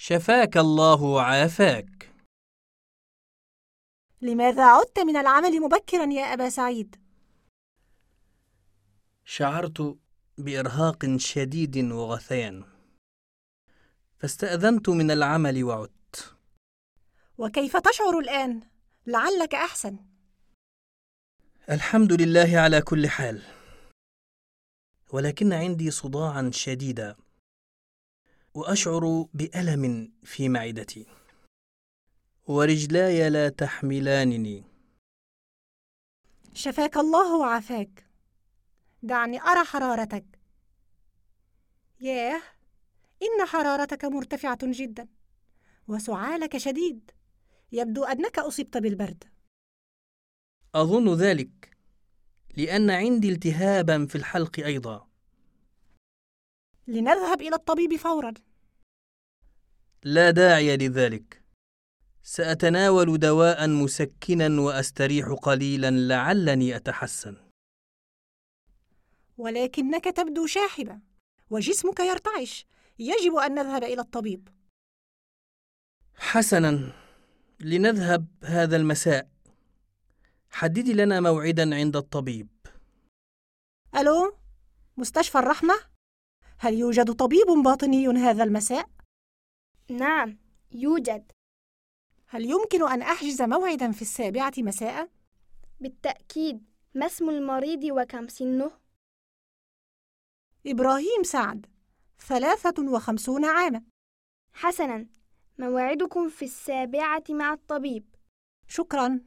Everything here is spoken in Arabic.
شفاك الله وعافاك. لماذا عدت من العمل مبكرا يا أبا سعيد؟ شعرت بإرهاق شديد وغثيان. فاستأذنت من العمل وعدت. وكيف تشعر الآن؟ لعلك أحسن. الحمد لله على كل حال. ولكن عندي صداعا شديدا وأشعر بألم في معدتي. ورجلاي لا تحملانني. شفاك الله وعافاك. دعني أرى حرارتك. ياه إن حرارتك مرتفعة جدا وسعالك شديد. يبدو أنك أصبت بالبرد. أظن ذلك لأن عندي التهابا في الحلق أيضا. لنذهب إلى الطبيب فورا. لا داعي لذلك. سأتناول دواء مسكنا وأستريح قليلا لعلني أتحسن. ولكنك تبدو شاحبة وجسمك يرتعش. يجب أن نذهب إلى الطبيب. حسنا لنذهب هذا المساء. حددي لنا موعدا عند الطبيب. ألو؟ مستشفى الرحمة؟ هل يوجد طبيب باطني هذا المساء؟ نعم يوجد. هل يمكن أن أحجز موعدا في السابعة مساء؟ بالتأكيد. ما اسم المريض وكم سنه؟ إبراهيم سعد ثلاثة وخمسون عاما. حسنا. موعدكم في السابعة مع الطبيب. شكرا.